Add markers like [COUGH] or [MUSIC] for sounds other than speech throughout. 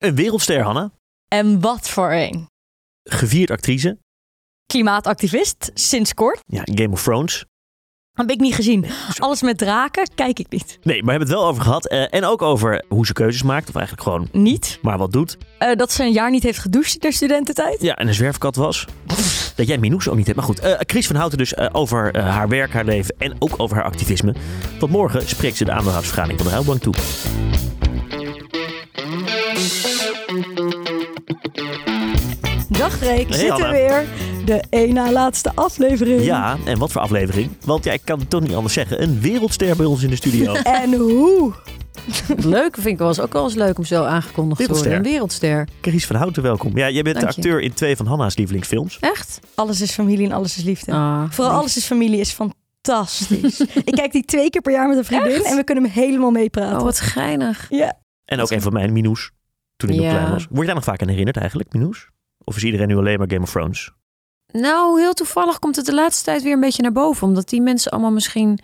Een wereldster, Hanna. En wat voor een. Gevierd actrice. Klimaatactivist, sinds kort. Ja, Game of Thrones. Heb ik niet gezien. Alles met draken kijk ik niet. Nee, maar we hebben het wel over gehad. eh, en ook over hoe ze keuzes maakt. Of eigenlijk gewoon Niet. maar wat doet. Eh, dat ze een jaar niet heeft gedoucht in de studententijd. Ja, en een zwerfkat was. Dat jij Minoes ook niet hebt. Maar goed, eh Chris van Houten dus over haar werk, haar leven en ook over haar activisme. Tot morgen spreekt ze de aandeelhoudersvergadering van de Rabobank toe. Dag Freek, Hey, zitten Anna. weer. De één na laatste aflevering. Ja, en wat voor aflevering? Want jij kan het toch niet anders zeggen. Een wereldster bij ons in de studio. [LAUGHS] En hoe? Leuk, vind ik wel eens ook wel eens leuk om zo aangekondigd te worden. Een wereldster. Chris van Houten, welkom. Ja, jij bent de je. acteur in twee van Hanna's lievelingsfilms. Echt? Alles is familie en alles is liefde. Ah, Vooral lief. alles is familie is fantastisch. [LAUGHS] ik kijk die twee keer per jaar met een vriendin Echt? en we kunnen hem helemaal meepraten. Oh, wat geinig. Ja. En ook een van mijn Minoes. Toen ik nog klein was. Word je daar nog vaak aan herinnerd eigenlijk, Minoes? Of is iedereen nu alleen maar Game of Thrones? Nou, heel toevallig komt het de laatste tijd weer een beetje naar boven. Omdat die mensen allemaal misschien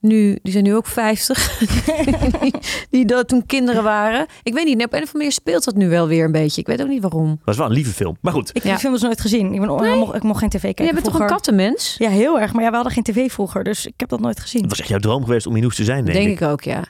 nu, die zijn nu ook 50, [LAUGHS] die, die dat toen kinderen waren. Ik weet niet, op een of andere manier speelt dat nu wel weer een beetje. Ik weet ook niet waarom. was wel een lieve film. Maar goed, Ik heb Ja. die film dus nooit gezien. Ik, ben, ik, mocht, ik mocht geen tv kijken Jij bent toch een kattenmens? Ja, heel erg. Maar ja, we hadden geen tv vroeger, dus ik heb dat nooit gezien. het was echt jouw droom geweest om Minoes te zijn, denk, Denk ik. ik ook, ja.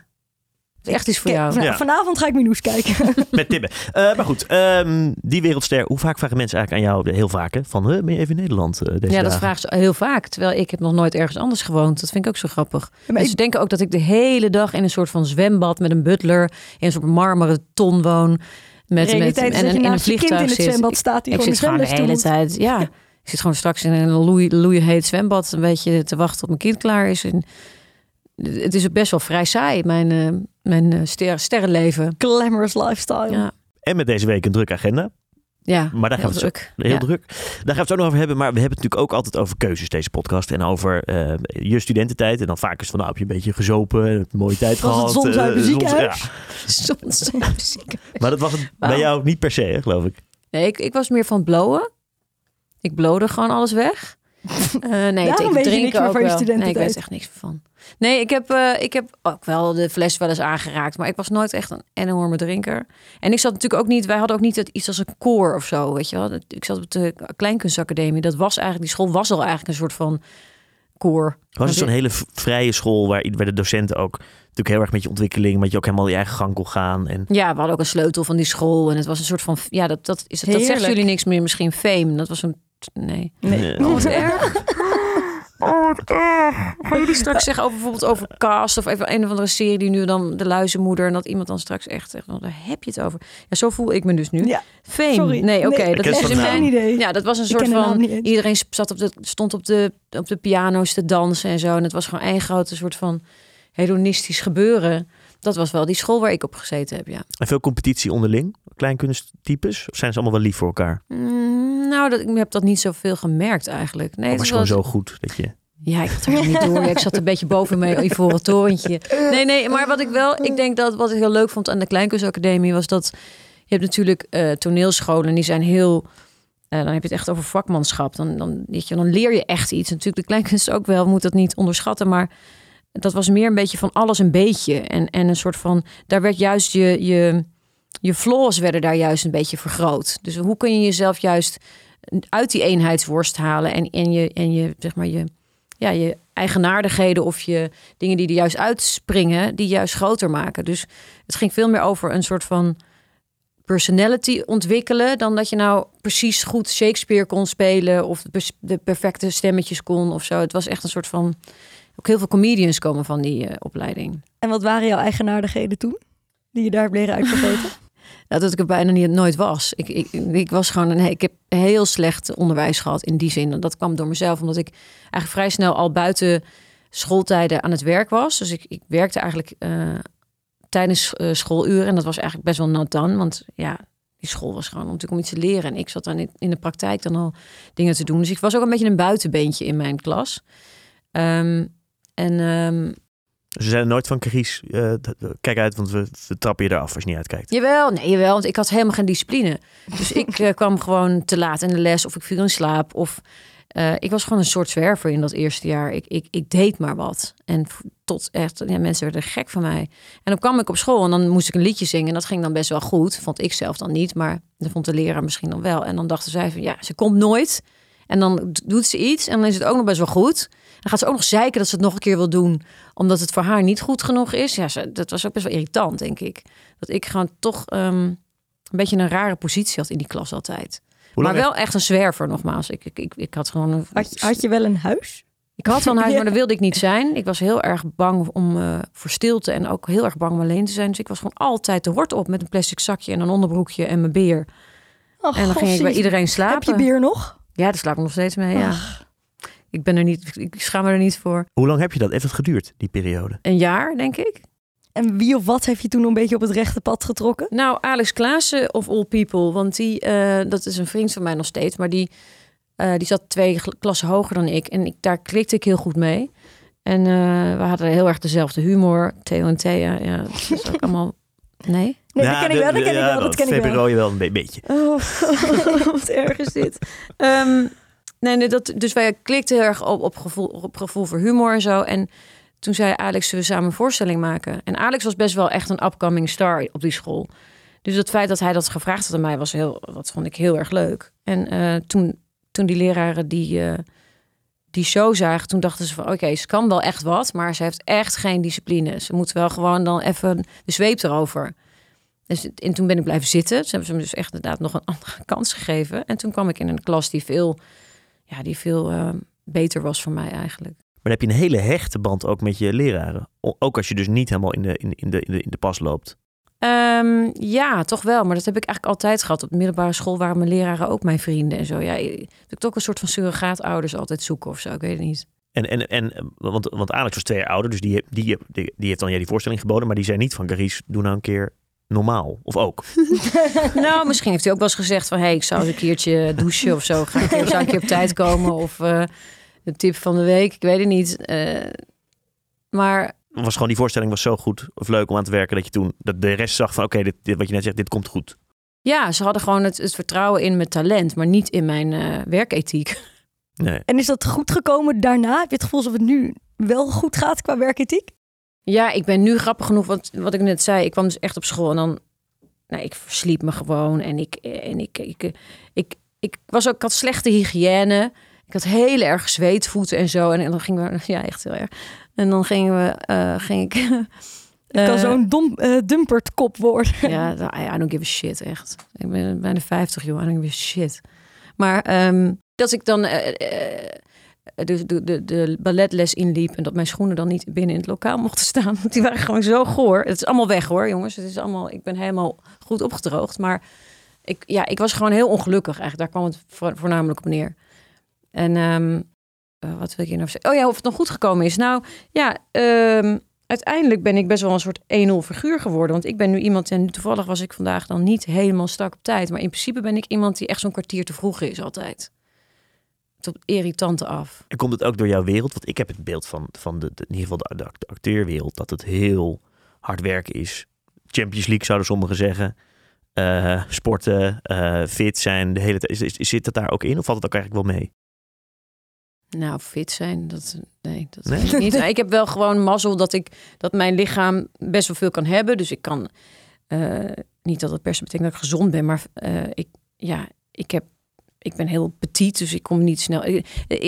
Het is echt iets voor jou. van- Ja. Vanavond ga ik Minoes kijken. [LAUGHS] Met Tibbe. Eh, maar goed, ehm, die wereldster. Hoe vaak vragen mensen eigenlijk aan jou, heel vaak, hè, van ben je even in Nederland eh, deze Ja, dat dagen? vragen ze heel vaak. Terwijl ik heb nog nooit ergens anders gewoond. Dat vind ik ook zo grappig. Maar Dus ik- ze denken ook dat ik de hele dag in een soort van zwembad met een butler in een soort marmeren ton woon. Met, met, realiteit is en, dat je in een kind in vliegtuig het zwembad staat die Ik gewoon zit gewoon de hele tijd. Ja, [LAUGHS] ik zit gewoon straks in een loei, loeiheet zwembad een beetje te wachten tot mijn kind klaar is. En het is ook best wel vrij saai, mijn, eh, mijn eh, ster, sterrenleven. Glamorous lifestyle. Ja, En met deze week een drukke agenda. ja Maar daar gaan heel we druk. Heel Ja. druk. Daar gaan we het zo nog over hebben. Maar we hebben het natuurlijk ook altijd over keuzes, deze podcast. En over eh, je studententijd. En dan vaak is het van, nou, heb je een beetje gezopen. Een mooie tijd Was het gehad. Eh, zons- ziekenhuis? ja. [LAUGHS] Soms muziek. Maar dat was het bij jou niet per se, hè, geloof ik. Nee, ik, ik was meer van het blowen. Ik blode gewoon alles weg. [LAUGHS] Eh, nee, Daarom ik weet je drink niks meer ook van je wel. Nee, ik weet echt niks van. Nee, ik heb, eh, ik heb ook wel de fles wel eens aangeraakt. Maar ik was nooit echt een enorme drinker. En ik zat natuurlijk ook niet... Wij hadden ook niet het, iets als een koor of zo, weet je wel. Ik zat op de Kleinkunstacademie. Dat was eigenlijk... Die school was al eigenlijk een soort van koor. Was het zo'n hele vrije school waar, waar de docenten ook natuurlijk heel erg met je ontwikkeling, met je ook helemaal je eigen gang kon gaan. En Ja, we hadden ook een sleutel van die school. En het was een soort van... Ja, dat, dat, is, dat zegt jullie niks meer. Misschien fame. Dat was een... Nee. Nee. Eh, Oh, wat [LAUGHS] erg. Oh, wat erg. Gaan jullie straks zeggen over bijvoorbeeld over cast of even een of andere serie die nu dan de luizenmoeder en dat iemand dan straks echt zegt, "Oh, daar heb je het over. Ja, zo voel ik me dus nu. Ja, Fame. sorry. Nee, oké. Nee, dat is naam. geen mijn. idee. Ja, dat was een soort van. Iedereen zat op de, stond op de, op de piano's te dansen en zo. En het was gewoon één grote soort van hedonistisch gebeuren. Dat was wel die school waar ik op gezeten heb, ja. en veel competitie onderling, kleinkunsttypes? Of zijn ze allemaal wel lief voor elkaar? Mm, nou, dat, ik heb dat niet zoveel gemerkt eigenlijk. Nee, of het was het gewoon zo goed dat je... Ja, ik had er niet door. Ja, Ik zat een [LAUGHS] beetje boven mijn ivoren torentje. Nee, nee, maar wat ik wel... Ik denk dat wat ik heel leuk vond aan de Kleinkunstacademie... was dat je hebt natuurlijk eh, toneelscholen... die zijn heel... eh, dan heb je het echt over vakmanschap. Dan, dan, weet je, dan leer je echt iets. Natuurlijk, de kleinkunst ook wel. Moet dat niet onderschatten. Maar dat was meer een beetje van alles een beetje. En, en een soort van... Daar werd juist je... je je flaws werden daar juist een beetje vergroot. Dus hoe kun je jezelf juist uit die eenheidsworst halen en, en je en je zeg maar je ja, je eigenaardigheden of je dingen die er juist uitspringen, die juist groter maken. Dus het ging veel meer over een soort van personality ontwikkelen dan dat je nou precies goed Shakespeare kon spelen of de perfecte stemmetjes kon of zo. Het was echt een soort van ook heel veel comedians komen van die eh, opleiding. En wat waren jouw eigenaardigheden toen? Die je daar hebt leren uitvergroten? [LAUGHS] [LAUGHS] Nou, dat ik er bijna niet nooit was. Ik, ik, ik was gewoon een, ik heb heel slecht onderwijs gehad in die zin. En dat kwam door mezelf, omdat ik eigenlijk vrij snel al buiten schooltijden aan het werk was. Dus ik, ik werkte eigenlijk eh, tijdens eh, schooluren. En dat was eigenlijk best wel nat dan. Want ja, die school was gewoon natuurlijk om iets te leren. En ik zat dan in, in de praktijk dan al dingen te doen. Dus ik was ook een beetje een buitenbeentje in mijn klas. Ehm, en ehm, Ze zeiden nooit van Carice, eh, kijk uit, want we, we trappen je eraf als je niet uitkijkt. Jawel, nee, jawel, want ik had helemaal geen discipline. Dus ik [LAUGHS] eh, kwam gewoon te laat in de les of ik viel in slaap. Of eh, ik was gewoon een soort zwerver in dat eerste jaar. Ik, ik, ik deed maar wat. En tot echt, ja, mensen werden gek van mij. En dan kwam ik op school en dan moest ik een liedje zingen. En dat ging dan best wel goed. Vond ik zelf dan niet, maar dat vond de leraar misschien dan wel. En dan dachten zij van, ja, ze komt nooit. En dan doet ze iets en dan is het ook nog best wel goed. Dan gaat ze ook nog zeiken dat ze het nog een keer wil doen. Omdat het voor haar niet goed genoeg is. Ja, ze, dat was ook best wel irritant, denk ik. Dat ik gewoon toch ehm, een beetje een rare positie had in die klas altijd. Maar wel echt een zwerver, nogmaals. Ik, ik, ik, ik had gewoon een... Had, je- had je wel een huis? Ik had wel een huis, Ja. [LAUGHS] maar dat wilde ik niet zijn. Ik was heel erg bang om eh, voor stilte en ook heel erg bang om alleen te zijn. Dus ik was gewoon altijd de hort op met een plastic zakje en een onderbroekje en mijn beer. Oh, En dan ging ik bij iedereen slapen. Heb je bier nog? Ja, daar slaap ik nog steeds mee, ja. Ik ben er niet, ik schaam me er niet voor. Hoe lang heb je dat? Heeft het geduurd, die periode? Een jaar, denk ik. En wie of wat heeft je toen een beetje op het rechte pad getrokken? Nou, Alex Klaassen of all people, want die, eh, dat is een vriend van mij nog steeds, maar die, eh, die zat twee klassen hoger dan ik en ik, daar klikte ik heel goed mee. En eh, we hadden heel erg dezelfde humor, Theo en Thea. Ja, dat is ook [LAUGHS] allemaal. Nee? Nee, dat ken ik wel, dat ken ik wel, dat ken ik wel. Je wel een be- beetje. Oh, [LAUGHS] wat erg is dit. Ehm, nee, nee, dat, dus wij klikten heel erg op, op, gevoel, op gevoel voor humor en zo. En toen zei Alex, zullen we samen een voorstelling maken? En Alex was best wel echt een upcoming star op die school. Dus het feit dat hij dat gevraagd had aan mij, was heel, dat vond ik heel erg leuk. En eh, toen, toen die leraren die, eh, die show zagen, toen dachten ze van... oké, ze kan wel echt wat, maar ze heeft echt geen discipline. Ze moet wel gewoon dan even de zweep erover. Dus, en toen ben ik blijven zitten. Ze hebben ze me dus echt inderdaad nog een [LAUGHS] andere kans gegeven. En toen kwam ik in een klas die veel, ja, die veel eh, beter was voor mij eigenlijk. Maar dan heb je een hele hechte band ook met je leraren. Ook als je dus niet helemaal in de, in, in de, in de, in de pas loopt. Ehm, ja, toch wel. Maar dat heb ik eigenlijk altijd gehad. Op de middelbare school waren mijn leraren ook mijn vrienden en zo. Ja, ik heb ook een soort van surrogaatouders altijd zoeken of zo. Ik weet het niet. En, en, en want, want Alex was twee jaar ouder, dus die, die, die, die heeft dan jij die voorstelling geboden. Maar die zei niet van, Garies, doe nou een keer normaal. Of ook. [LAUGHS] nou, misschien heeft hij ook wel eens gezegd van... hé, hey, ik zou eens een keertje douchen of zo. Ga een keer, zou een keer op tijd komen? Of eh, de tip van de week, ik weet het niet. Eh, maar Was gewoon die voorstelling was zo goed of leuk om aan te werken dat je toen dat de rest zag van oké, dit, dit, wat je net zegt, dit komt goed. ja, ze hadden gewoon het, het vertrouwen in mijn talent... maar niet in mijn eh, werkethiek. Nee. En is dat goed gekomen daarna? Heb je het gevoel alsof het nu wel goed gaat qua werkethiek? Ja, ik ben nu grappig genoeg, wat, wat ik net zei. Ik kwam dus echt op school en dan... Nou, ik versliep me gewoon en ik, en ik, ik, ik, ik, was ook, ik had slechte hygiëne. Ik had heel erg zweetvoeten en zo. En, en dan gingen we, [LAUGHS] ja, echt heel erg. En dan gingen we, eh, ging ik... [LAUGHS] Het kan eh, zo'n dom, eh, dumpert kop worden. [LAUGHS] Ja, I don't give a shit, echt. Ik ben bijna 50, joh. I don't give a shit. Maar ehm, dat ik dan de, de, de, de balletles inliep... en dat mijn schoenen dan niet binnen in het lokaal mochten staan. [LAUGHS] Want die waren gewoon zo goor. Het is allemaal weg, hoor, jongens. Het is allemaal, ik ben helemaal goed opgedroogd. Maar ik, ja, ik was gewoon heel ongelukkig, eigenlijk. Daar kwam het voor- voornamelijk op neer. En ehm, eh, wat wil ik hier nou zeggen? Oh ja, of het nog goed gekomen is. Nou, ja... ehm, uiteindelijk ben ik best wel een soort 1-0 figuur geworden. Want ik ben nu iemand, en toevallig was ik vandaag dan niet helemaal strak op tijd. Maar in principe ben ik iemand die echt zo'n kwartier te vroeg is altijd. Tot irritante af. En komt het ook door jouw wereld? Want ik heb het beeld van, van de, de- in ieder geval de, acteerwereld dat het heel hard werken is. Champions League zouden sommigen zeggen. Eh, sporten, eh, fit zijn, de hele tijd. Is, is, zit dat daar ook in of valt het ook eigenlijk wel mee? Nou, fit zijn, dat, nee, dat Nee? ik niet. [LAUGHS] Nou, ik heb wel gewoon mazzel dat, ik, dat mijn lichaam best wel veel kan hebben. Dus ik kan, eh, niet dat het per se betekent dat ik gezond ben, maar ik, ja, ik, heb, ik ben heel petit, dus ik kom niet snel. eh,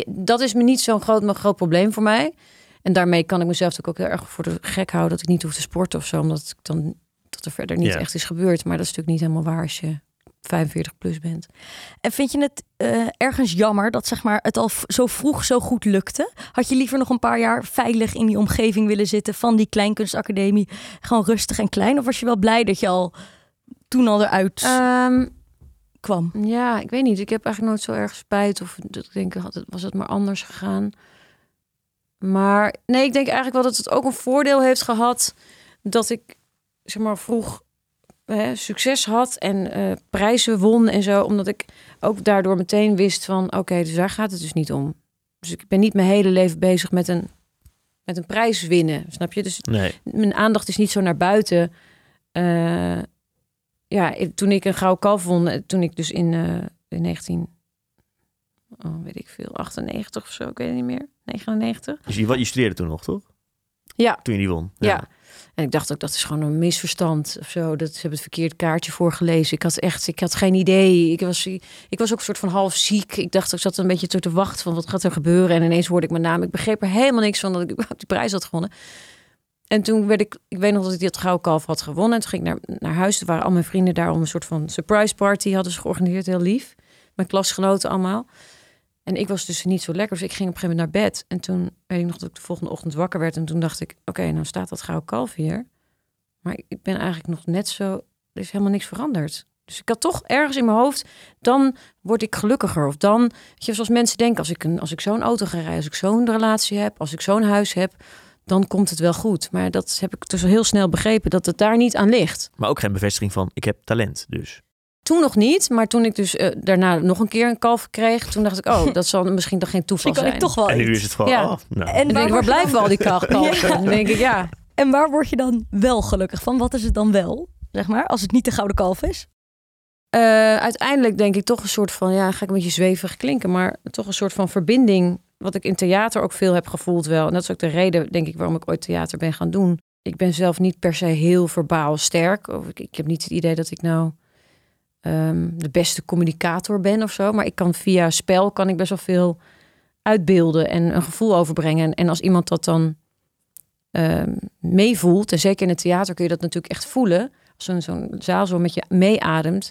Dat is me niet zo'n groot, maar groot probleem voor mij. En daarmee kan ik mezelf natuurlijk ook heel erg voor de gek houden dat ik niet hoef te sporten of zo, omdat ik dan dat er verder niet echt is gebeurd. Maar dat is natuurlijk niet helemaal waar als je 45 plus bent. En vind je het eh, ergens jammer dat zeg maar, het al zo vroeg zo goed lukte? Had je liever nog een paar jaar veilig in die omgeving willen zitten van die kleinkunstacademie? Gewoon rustig en klein? Of was je wel blij dat je al toen al eruit Ehm, kwam? Ja, ik weet niet. Ik heb eigenlijk nooit zo erg spijt. Of dat ik denk, had het, was het maar anders gegaan. Maar nee, ik denk eigenlijk wel dat het ook een voordeel heeft gehad. Dat ik, zeg maar, vroeg hè, succes had en eh, prijzen won en zo. Omdat ik ook daardoor meteen wist van, oké, dus daar gaat het dus niet om. Dus ik ben niet mijn hele leven bezig met een, met een prijs winnen, snap je? Dus Nee. mijn aandacht is niet zo naar buiten. Eh, ja, toen ik een gouden kalf won, eh, toen ik dus in, eh, in oh, weet ik veel, 98 of zo, ik weet het niet meer, 99. Dus je, je studeerde toen nog, toch? Ja, Toen je die won. ja. En ik dacht ook, dat is gewoon een misverstand of zo. Dat ze hebben het verkeerd kaartje voorgelezen. Ik had echt, ik had geen idee. Ik was, ik was ook een soort van half ziek. Ik dacht, ik zat een beetje te te wachten van wat gaat er gebeuren. En ineens hoorde ik mijn naam. Ik begreep er helemaal niks van dat ik die prijs had gewonnen. En toen werd ik, ik weet nog dat ik dat gouden had gewonnen. En toen ging ik naar, naar huis. Er waren al mijn vrienden daar om een soort van surprise party hadden ze georganiseerd. Heel lief. Mijn klasgenoten allemaal. En ik was dus niet zo lekker. Dus ik ging op een gegeven moment naar bed. En toen weet ik nog dat ik de volgende ochtend wakker werd. En toen dacht ik, oké, nou staat dat gouden kalf hier. Maar ik ben eigenlijk nog net zo... Er is helemaal niks veranderd. Dus ik had toch ergens in mijn hoofd... dan word ik gelukkiger. Of dan, weet je, zoals mensen denken... als ik, een, als ik zo'n auto ga rijden, als ik zo'n relatie heb... als ik zo'n huis heb, dan komt het wel goed. Maar dat heb ik dus heel snel begrepen... dat het daar niet aan ligt. Maar ook geen bevestiging van, ik heb talent dus. Toen nog niet, maar toen ik dus eh, daarna nog een keer een kalf kreeg... toen dacht ik, oh, [LAUGHS] dat zal misschien toch geen toeval Misschien kan zijn. ik toch wel En nu is het gewoon, Ja. oh, nou. En Dan denk ik, waar je blijven al die kalf- kalven? [LAUGHS] Ja. Dan denk ik, ja... En waar word je dan wel gelukkig van? Wat is het dan wel, zeg maar, als het niet de gouden kalf is? Eh, uiteindelijk denk ik toch een soort van, ja, ga ik een beetje zweverig klinken, maar toch een soort van verbinding, wat ik in theater ook veel heb gevoeld wel. En dat is ook de reden, denk ik, waarom ik ooit theater ben gaan doen. Ik ben zelf niet per se heel verbaal sterk. Of ik, heb niet het idee dat ik nou ehm, de beste communicator ben of zo. Maar ik kan via spel kan ik best wel veel uitbeelden en een gevoel overbrengen. En, als iemand dat dan ehm, meevoelt, en zeker in het theater kun je dat natuurlijk echt voelen. Als zo'n zo'n zaal zo met je meeademt.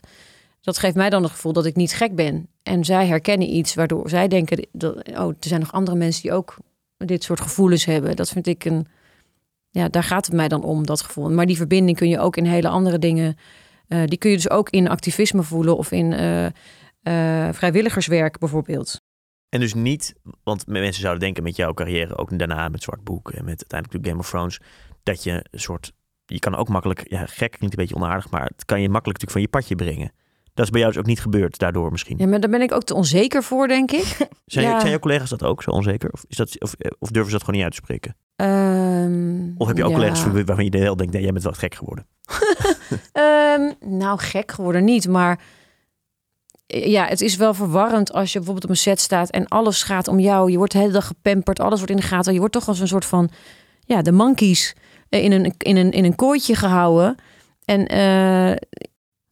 Dat geeft mij dan het gevoel dat ik niet gek ben. En zij herkennen iets waardoor zij denken... Dat, oh, er zijn nog andere mensen die ook dit soort gevoelens hebben. Dat vind ik een... Ja, daar gaat het mij dan om, dat gevoel. Maar die verbinding kun je ook in hele andere dingen... eh, die kun je dus ook in activisme voelen of in eh, eh, vrijwilligerswerk bijvoorbeeld. En dus niet, want mensen zouden denken met jouw carrière, ook daarna met Zwart Boek en met uiteindelijk de Game of Thrones, dat je een soort, je kan ook makkelijk, ja gek klinkt een beetje onaardig, maar het kan je makkelijk natuurlijk van je padje brengen. Dat is bij jou dus ook niet gebeurd daardoor misschien. Ja, maar daar ben ik ook te onzeker voor, denk ik. [LAUGHS] Zijn, ja. zijn jouw collega's dat ook zo onzeker? Of, is dat, of, of durven ze dat gewoon niet uit te spreken? Ehm, Of heb je ook ja. collega's waarvan je de hele denkt, nee, jij bent wel gek geworden? [LAUGHS] Ehm, nou, gek geworden niet, maar eh, ja, het is wel verwarrend als je bijvoorbeeld op een set staat en alles gaat om jou. Je wordt de hele dag gepamperd, alles wordt in de gaten. Je wordt toch als een soort van, ja, de monkeys eh, in een, in een, in een kooitje gehouden. En eh,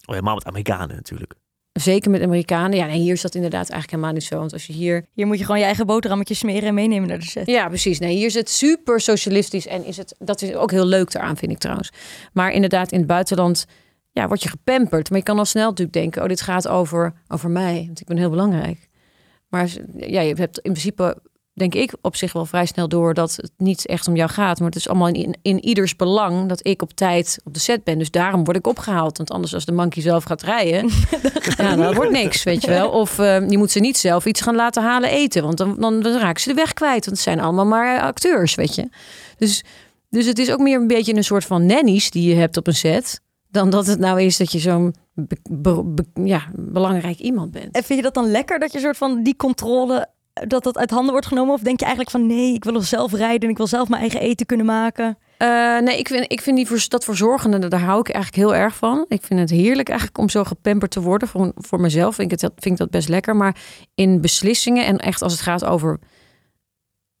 Oh, helemaal met Amerikanen natuurlijk. zeker met Amerikanen. Ja, nee, hier is dat inderdaad eigenlijk helemaal niet zo. Want als je hier Hier moet je gewoon je eigen boterhammetje smeren en meenemen naar de set. Ja, precies. Nee, hier is het super socialistisch en is het, dat is ook heel leuk daaraan, vind ik trouwens. Maar inderdaad, in het buitenland ja, word je gepamperd. Maar je kan al snel natuurlijk denken, oh, dit gaat over, over mij, want ik ben heel belangrijk. Maar ja, je hebt in principe, denk ik, op zich wel vrij snel door dat het niet echt om jou gaat. Maar het is allemaal in, in ieders belang dat ik op tijd op de set ben. Dus daarom word ik opgehaald. Want anders als de monkey zelf gaat rijden, [LAUGHS] ja, dat wordt niks, weet je wel. Of eh, je moet ze niet zelf iets gaan laten halen eten. Want dan, dan, dan raken ze de weg kwijt. Want het zijn allemaal maar acteurs, weet je. Dus, dus het is ook meer een beetje een soort van nannies die je hebt op een set. Dan dat het nou is dat je zo'n be- be- be- ja, belangrijk iemand bent. En vind je dat dan lekker dat je soort van die controle dat dat uit handen wordt genomen? Of denk je eigenlijk van nee, ik wil zelf rijden en ik wil zelf mijn eigen eten kunnen maken? Eh, nee, ik vind, ik vind die, dat verzorgende, daar hou ik eigenlijk heel erg van. Ik vind het heerlijk eigenlijk om zo gepamperd te worden. Voor, voor mezelf vind ik, het, vind ik dat best lekker. Maar in beslissingen en echt als het gaat over,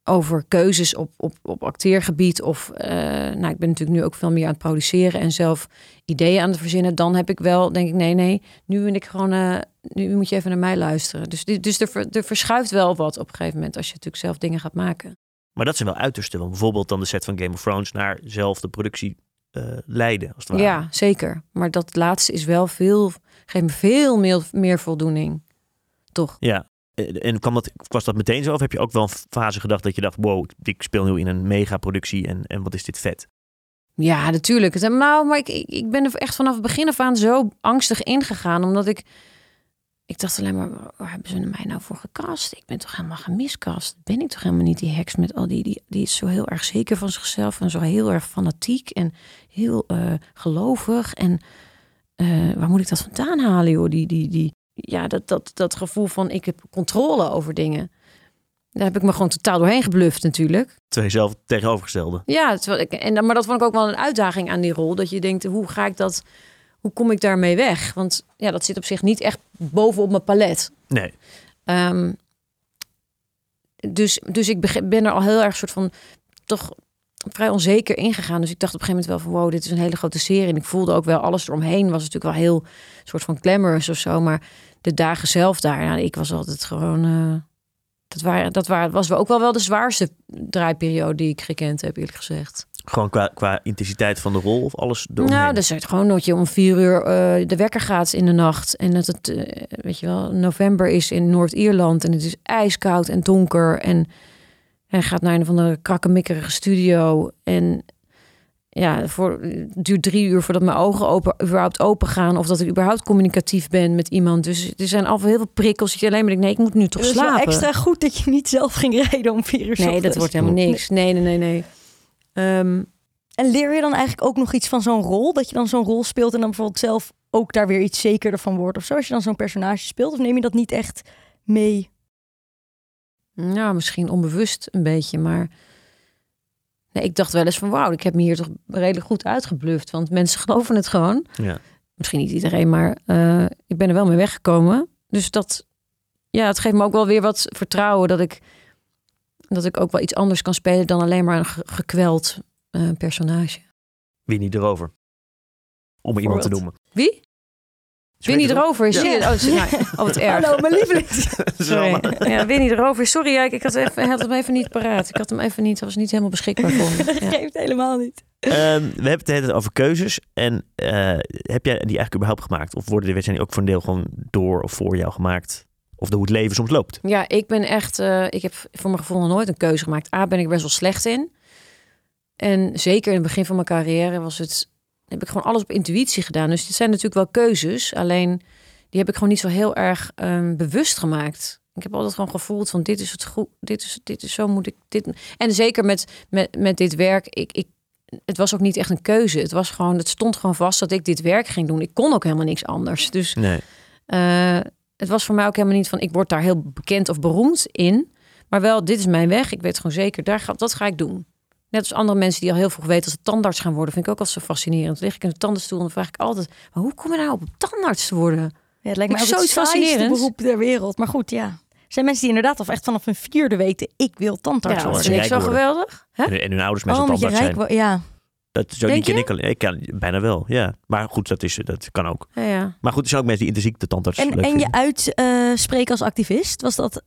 over keuzes op, op, op acteergebied... of eh, nou, ik ben natuurlijk nu ook veel meer aan het produceren... en zelf ideeën aan het verzinnen... dan heb ik wel, denk ik, nee, nee, nu ben ik gewoon... eh, nu moet je even naar mij luisteren. Dus, dus er, er verschuift wel wat op een gegeven moment... als je natuurlijk zelf dingen gaat maken. Maar dat zijn wel uitersten. Want bijvoorbeeld dan de set van Game of Thrones naar zelf de productie eh, leiden, als het ware. Ja, zeker. Maar dat laatste is wel veel, geeft me veel meer, meer voldoening. Toch? Ja. En en kwam dat, was dat meteen zo? Of heb je ook wel een fase gedacht dat je dacht, wow, ik speel nu in een megaproductie en, en wat is dit vet? Ja, natuurlijk. Nou, maar ik, ik, ik ben er echt vanaf het begin af aan zo angstig ingegaan. Omdat ik... Ik dacht alleen maar, waar hebben ze mij nou voor gecast? Ik ben toch helemaal gemiscast? Ben ik toch helemaal niet die heks met al die... Die, die is zo heel erg zeker van zichzelf en zo heel erg fanatiek en heel eh, gelovig. En eh, waar moet ik dat vandaan halen, joh? Die, die, die, ja, dat, dat, dat gevoel van ik heb controle over dingen. Daar heb ik me gewoon totaal doorheen gebluft natuurlijk. Je zelf tegenovergestelde. Ja, terwijl ik, en, dan- maar dat vond ik ook wel een uitdaging aan die rol. Dat je denkt, hoe ga ik dat, hoe kom ik daarmee weg? Want ja, dat zit op zich niet echt bovenop mijn palet. Nee. Ehm, dus, dus ik ben er al heel erg soort van toch vrij onzeker ingegaan. Dus ik dacht op een gegeven moment wel van wow, dit is een hele grote serie. En ik voelde ook wel alles eromheen was natuurlijk wel heel soort van glamorous of zo. Maar de dagen zelf daar, ja, ik was altijd gewoon. eh, dat, waren, dat waren, was ook wel, wel de zwaarste draaiperiode die ik gekend heb, eerlijk gezegd. Gewoon qua, qua intensiteit van de rol of alles door. Nou, dus het gewoon dat je om vier uur eh, de wekker gaat in de nacht. En dat het, eh, weet je wel, november is in Noord-Ierland. En het is ijskoud en donker. En hij gaat naar een van de krakkemikkerige studio. En ja, voor, het duurt drie uur voordat mijn ogen open, überhaupt open gaan. Of dat ik überhaupt communicatief ben met iemand. Dus er zijn al heel veel prikkels. Dat je alleen maar denkt, nee, ik moet nu toch Het is wel slapen. extra goed dat je niet zelf ging rijden om vier uur Nee, dat wordt helemaal niks. Nee, nee, nee, nee. Ehm, En leer je dan eigenlijk ook nog iets van zo'n rol? Dat je dan zo'n rol speelt en dan bijvoorbeeld zelf ook daar weer iets zekerder van wordt of zo? Als je dan zo'n personage speelt? Of neem je dat niet echt mee? Nou, misschien onbewust een beetje, maar nee, ik dacht wel eens van wauw, ik heb me hier toch redelijk goed uitgebluft, want mensen [LAUGHS] geloven het gewoon. Ja. Misschien niet iedereen, maar eh, ik ben er wel mee weggekomen. Dus dat, ja, het geeft me ook wel weer wat vertrouwen dat ik dat ik ook wel iets anders kan spelen dan alleen maar een ge- gekweld eh, personage. Winnie erover. Om iemand te noemen. Wie? Winnie erover, zie je? Ja. Oh, nou, oh, wat [LAUGHS] erg. Hallo, mijn lieveling. [LAUGHS] Sorry. Ja, Winnie erover. Sorry, ja, ik, ik had, even, had hem even niet paraat. Ik had hem even niet, hij was niet helemaal beschikbaar voor me. Dat [LAUGHS] Ja. geeft helemaal niet. Ehm, we hebben het de hele tijd over keuzes. En eh, heb jij die eigenlijk überhaupt gemaakt? Of worden die, zijn die ook voor een deel gewoon door of voor jou gemaakt? Of hoe het leven soms loopt? Ja, ik ben echt. eh, ik heb voor mijn gevoel nog nooit een keuze gemaakt. A, ben ik best wel slecht in. En zeker in het begin van mijn carrière was het. Heb ik gewoon alles op intuïtie gedaan. Dus dit zijn natuurlijk wel keuzes. Alleen die heb ik gewoon niet zo heel erg ehm, bewust gemaakt. Ik heb altijd gewoon gevoeld van dit is het goed. Dit is, dit is zo moet ik dit. En zeker met, met, met dit werk. Ik, ik, het was ook niet echt een keuze. Het was gewoon. Het stond gewoon vast dat ik dit werk ging doen. Ik kon ook helemaal niks anders. Dus Nee. eh, het was voor mij ook helemaal niet van ik word daar heel bekend of beroemd in. Maar wel, dit is mijn weg. Ik weet gewoon zeker, daar ga, dat ga ik doen. Net als andere mensen die al heel vroeg weten als ze tandarts gaan worden. Vind ik ook altijd zo fascinerend. Dan lig ik in de tandenstoel en dan vraag ik altijd... Maar hoe kom je nou op tandarts te worden? Ja, het lijkt me ook het zoiets saaiste fascinerends. beroep ter wereld. Maar goed, ja. Er zijn mensen die inderdaad of echt vanaf een vierde weten... ik wil tandarts Ja, dat worden. worden. vind ik zo geweldig. Hè? En, hun ouders met Oh, tandarts rijk zijn. Ja. Dat, zo Denk die ken je? ik al. Ik kan bijna wel, ja. Maar goed, dat, is, dat kan ook. Ja, ja. Maar goed, er zijn ook mensen die intrinsiek de tandarts En, leuk en je vinden. uitspreken als activist, was dat,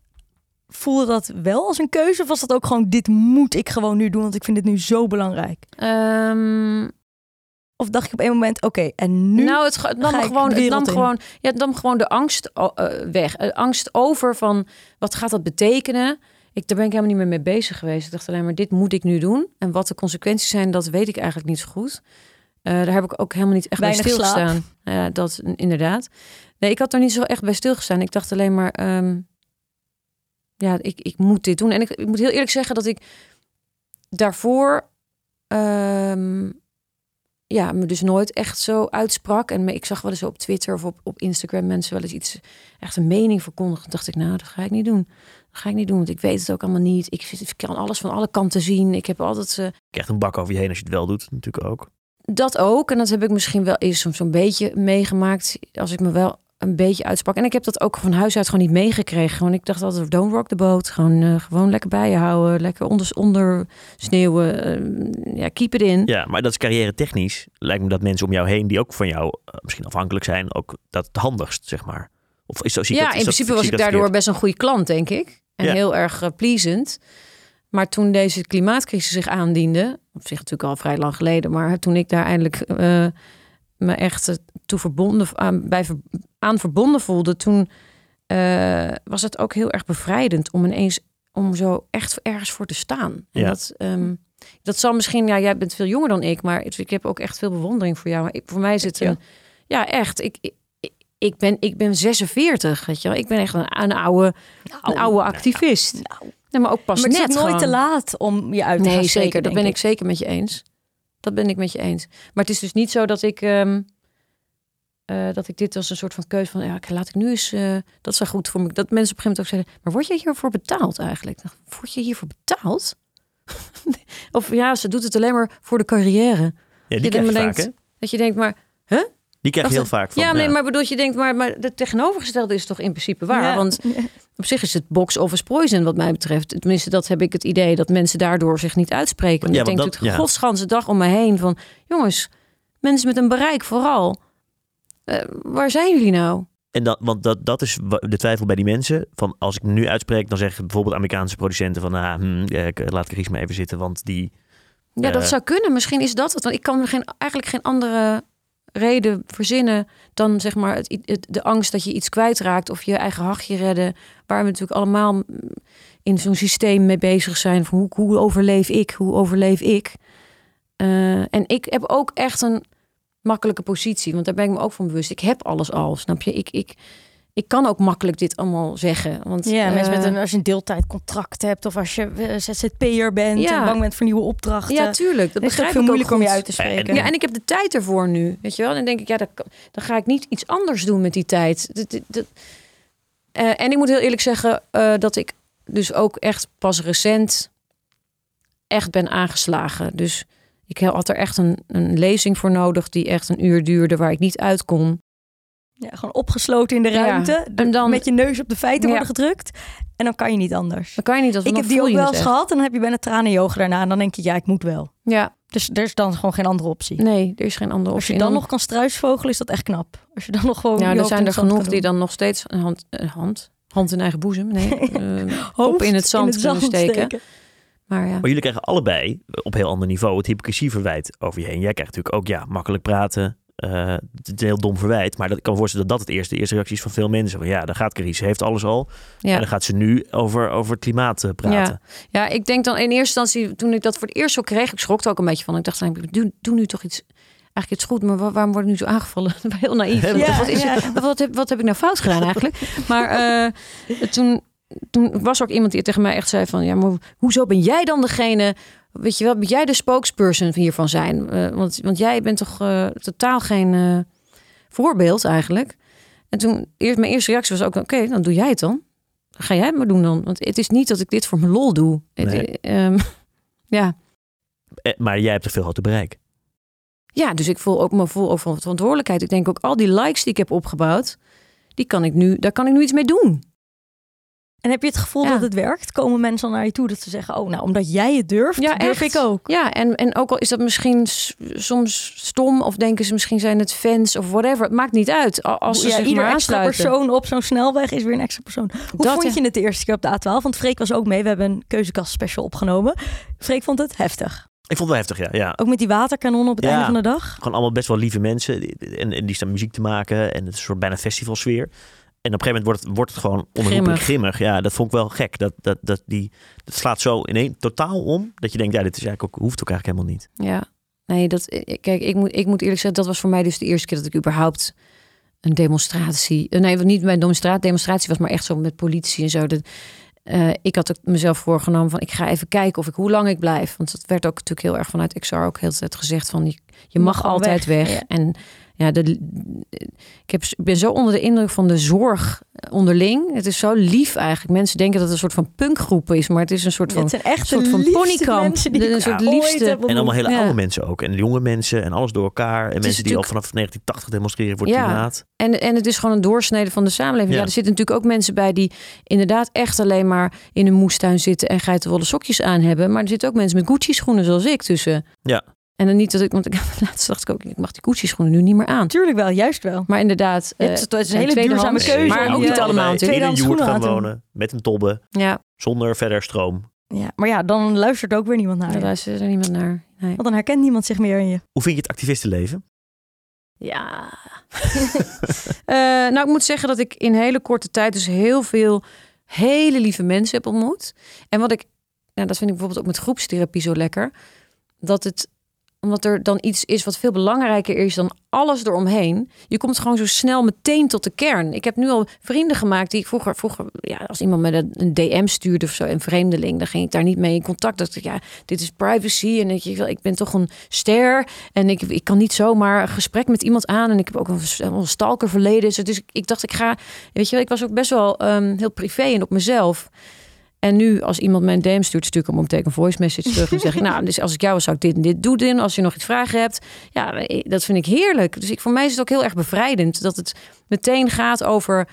voelde dat wel als een keuze? Of was dat ook gewoon, dit moet ik gewoon nu doen, want ik vind dit nu zo belangrijk? Ehm, Of dacht je op een moment, oké, en nu? nou, het, ge- het nam, ga ik gewoon, de het nam wereld in. gewoon, ja, het nam gewoon de angst o- eh, weg. Eh, angst over van, wat gaat dat betekenen? Ik, daar ben ik helemaal niet meer mee bezig geweest. Ik dacht alleen maar, dit moet ik nu doen. En wat de consequenties zijn, dat weet ik eigenlijk niet zo goed. Eh, daar heb ik ook helemaal niet echt Weinig bij stilgestaan. Ja, dat inderdaad. Nee, ik had er niet zo echt bij stilgestaan. Ik dacht alleen maar, ehm, ja, ik, ik moet dit doen. En ik, ik moet heel eerlijk zeggen dat ik daarvoor, ehm, ja, me dus nooit echt zo uitsprak. En me- ik zag wel eens op Twitter of op, op Instagram mensen wel eens iets, echt een mening verkondigen. Dacht ik, nou, dat ga ik niet doen. Dat ga ik niet doen, want ik weet het ook allemaal niet. Ik, ik kan alles van alle kanten zien. Ik heb altijd... Je krijgt een bak over je heen als je het wel doet, natuurlijk ook. dat ook. En dat heb ik misschien wel eens soms zo'n beetje meegemaakt. Als ik me wel een beetje uitsprak. En ik heb dat ook van huis uit gewoon niet meegekregen. Gewoon, ik dacht altijd, don't rock the boat. Gewoon, eh, gewoon lekker bij je houden. Lekker onder, onder sneeuwen. eh, ja, keep it in. Ja, maar dat is carrière technisch. Lijkt me dat mensen om jou heen, die ook van jou eh, misschien afhankelijk zijn, ook dat het handigst, zeg maar. Of is zo, zie ik ja, dat, in dat- principe was ik daardoor verkeerd? best een goede klant, denk ik. En Ja. heel erg pleasant. Maar toen deze klimaatcrisis zich aandiende, op zich natuurlijk al vrij lang geleden, maar toen ik daar eindelijk eh, me echt eh, toe verbonden, aan, bij, aan verbonden voelde, toen was het ook heel erg bevrijdend om ineens om zo echt ergens voor te staan. En Ja. dat, ehm, dat zal misschien, ja, jij bent veel jonger dan ik, maar ik heb ook echt veel bewondering voor jou. Maar ik, voor mij is het Ja. een, ja, echt. Ik, ik, ben, ik ben 46, weet je wel. Ik ben echt een, een oude, een oude activist. Nou, Nee, maar ook pas maar het is net ook nooit gewoon. te laat om je uit te gaan Nee, spreken, zeker. Dat ben ik zeker met je eens. Dat ben ik met je eens. Maar het is dus niet zo dat ik, ehm, eh, dat ik dit als een soort van keuze van, ja, laat ik nu eens, eh, dat is wel goed voor me. Dat mensen op een gegeven moment ook zeiden, maar word je hiervoor betaald eigenlijk? Word je hiervoor betaald? [LAUGHS] of ja, ze doet het alleen maar voor de carrière. Ja, die je krijg je vaak, denkt- hè? Dat je denkt, maar Die krijg je heel vaak van. ja, nee, maar bedoel je denkt, maar, maar het tegenovergestelde is toch in principe waar? Ja. Want op zich is het box office poison wat mij betreft. Tenminste, dat heb ik het idee dat mensen daardoor zich niet uitspreken. Want Ja, ik denk dat- natuurlijk ja. godsganse dag om me heen van... jongens, mensen met een bereik vooral. Eh, waar zijn jullie nou? En dat, want dat, dat is de twijfel bij die mensen. Van als ik nu uitspreek, dan zeggen bijvoorbeeld Amerikaanse producenten van, ah, hm, eh, ik- laat Chris maar even zitten, want die. Ja, dat Eh. zou kunnen. Misschien is dat het. Want ik kan me geen, eigenlijk geen andere reden verzinnen dan zeg maar het, het- de angst dat je iets kwijtraakt of je eigen hachje redden. Waar we natuurlijk allemaal in zo'n systeem mee bezig zijn. Van hoe, hoe overleef ik? Hoe overleef ik? Eh, en ik heb ook echt een makkelijke positie, want daar ben ik me ook van bewust. Ik heb alles al, snap je? Ik, ik, ik kan ook makkelijk dit allemaal zeggen. Want, Ja, mensen met eh, een, als je een deeltijdcontract hebt of als je eh, ZZP'er bent Ja. en bang bent voor nieuwe opdrachten. Ja, tuurlijk. Dat is begrijp veel ik ook moeilijker om je uit te spreken. Ja, en ik heb de tijd ervoor nu, weet je wel. En dan denk ik, ja, dan, ga ik niet iets anders doen met die tijd. Dat- dat- dat- Eh, en ik moet heel eerlijk zeggen dat ik dus ook echt pas recent echt ben aangeslagen. Dus ik had er echt een, een lezing voor nodig die echt een uur duurde waar ik niet uit kon. Ja, gewoon opgesloten in de Ja, ruimte. en dan- met je neus op de feiten Ja. worden gedrukt. En dan kan je niet anders. Dan kan je niet als Ik heb die ook je wel eens gehad. En dan heb je bijna tranen in je ogen daarna. En dan denk je, ja, ik moet wel. Ja, Dus er is dan gewoon geen andere optie. nee, er is geen andere Als optie. je En dan nog kan struisvogelen, is dat echt knap. Als je dan nog gewoon. Ja, je er zijn in er genoeg die dan nog steeds een hand, een hand, hand in eigen boezem, nee, [LAUGHS] eh, Hoofd kop in het zand kunnen steken. Maar ja. Maar jullie krijgen allebei eh, op heel ander niveau het hypocrisieverwijt over je heen. Jij krijgt natuurlijk ook, ja, makkelijk praten. Eh, het is een heel dom verwijt. Maar dat, ik kan me voorstellen dat dat het eerste, de eerste reactie is van veel mensen. Van, ja, daar gaat Chris, ze heeft alles al. En ja. dan gaat ze nu over, over het klimaat eh, praten. Ja, ik denk dan in eerste instantie, toen ik dat voor het eerst zo kreeg, ik schrok er ook een beetje van. Ik dacht, ik doe, doe nu toch iets, eigenlijk iets goed, maar waar- waarom word ik nu zo aangevallen? [LAUGHS] Heel naïef. Ja, wat, is, ja. wat, heb, wat heb ik nou fout gedaan eigenlijk? Maar eh, toen, toen was er ook iemand die tegen mij echt zei van, ja, maar hoezo ben jij dan degene, weet je wel, ben jij de spokesperson hiervan zijn? Eh, want, want jij bent toch eh, totaal geen eh, voorbeeld eigenlijk. En toen, eerst, mijn eerste reactie was ook, oké, dan doe jij het dan. Ga jij het maar doen dan. Want het is niet dat ik dit voor mijn lol doe. Het- ehm, [LAUGHS] ja. Maar jij hebt een veel groter bereik. ja, dus ik voel ook me voel ook van verantwoordelijkheid. Ik denk ook al die likes die ik heb opgebouwd, die kan ik nu, daar kan ik nu iets mee doen. En heb je het gevoel Ja. dat het werkt? Komen mensen dan naar je toe dat ze zeggen: Oh, nou, omdat jij het durft, Ja, durf echt. ik ook. Ja, en, en ook al is dat misschien soms stom, of denken ze misschien zijn het fans of whatever. Het maakt niet uit. Als ze ja, ieder maar extra aansluiten. persoon op zo'n snelweg is weer een extra persoon. Hoe Dat, vond je het de eerste keer op de A12? Want Freek was ook mee. We hebben een keuzekast special opgenomen. Freek vond het heftig. Ik vond het wel heftig, ja. ja. Ook met die waterkanonnen op het Ja. einde van de dag. Gewoon allemaal best wel lieve mensen. Die- En, en die staan muziek te maken. En het is een soort bijna festivalsfeer. En op een gegeven moment wordt het, wordt het gewoon onherroepelijk grimmig. Ja, dat vond ik wel gek. Dat, dat, dat, die, dat slaat zo in één totaal om. Dat je denkt, ja, dit is eigenlijk ook, hoeft ook eigenlijk helemaal niet. Ja, nee, dat, kijk, ik moet, ik moet eerlijk zeggen, dat was voor mij dus de eerste keer dat ik überhaupt een demonstratie, eh, nee, niet mijn demonstratie, demonstratie was maar echt zo met politie en zo. Dat, eh, ik had ook mezelf voorgenomen van, ik ga even kijken of ik hoe lang ik blijf, want dat werd ook natuurlijk heel erg vanuit XR ook heel de tijd gezegd van, je, je mag, Mag al altijd weg, weg. ja. En ja, de, ik, heb, ik ben zo onder de indruk van de zorg onderling. Het is zo lief eigenlijk. Mensen denken dat het een soort van punkgroep is, maar het is een soort van het zijn echt soort van liefste ponykamp. een soort liefste- En allemaal hele Ja. oude mensen ook. En jonge mensen en alles door elkaar. En mensen die al vanaf 1980 demonstreren voor het Ja. klimaat. En, en het is gewoon een doorsnede van de samenleving. Ja. Ja. er zitten natuurlijk ook mensen bij die inderdaad echt alleen maar in een moestuin zitten en geitenwolle sokjes aan hebben. Maar er zitten ook mensen met Gucci schoenen zoals ik tussen. Ja. En dan niet dat ik, want ik [LAUGHS] laatst dacht ik ook, ik mag die Gucci schoenen nu niet meer aan. Natuurlijk wel, juist wel. Maar inderdaad, Je hebt- eh, het is een hele duurzame keuze. Maar ook je- niet allemaal in een joert schoenen gaan wonen. Met een tobbe. Ja, Zonder verder stroom. Ja, maar ja, dan luistert ook weer niemand naar je. luistert er niemand naar. Nee. Want dan herkent niemand zich meer in je. Hoe vind je het activistenleven? Ja. [LAUGHS] Eh, nou, ik moet zeggen dat ik in hele korte tijd dus heel veel hele lieve mensen heb ontmoet. En wat ik, nou, dat vind ik bijvoorbeeld ook met groepstherapie zo lekker. Dat het, omdat er dan iets is wat veel belangrijker is dan alles eromheen. Je komt gewoon zo snel meteen tot de kern. Ik heb nu al vrienden gemaakt die ik vroeger, vroeger ja, als iemand met een, DM stuurde of zo, een vreemdeling, dan ging ik daar niet mee in contact. Dat ja, dit is privacy en je, ik ben toch een ster en ik, ik kan niet zomaar een gesprek met iemand aan. En ik heb ook een, een stalker verleden. Dus ik, dacht, ik ga, weet je, ik was ook best wel ehm, heel privé en op mezelf. En nu, als iemand mijn DM stuurt, stuur ik hem meteen een voice message terug. En zeg ik, [LAUGHS] nou, dus als ik jou was, zou ik dit en dit doen. Als je nog iets vragen hebt, ja, dat vind ik heerlijk. Dus ik, voor mij is het ook heel erg bevrijdend dat het meteen gaat over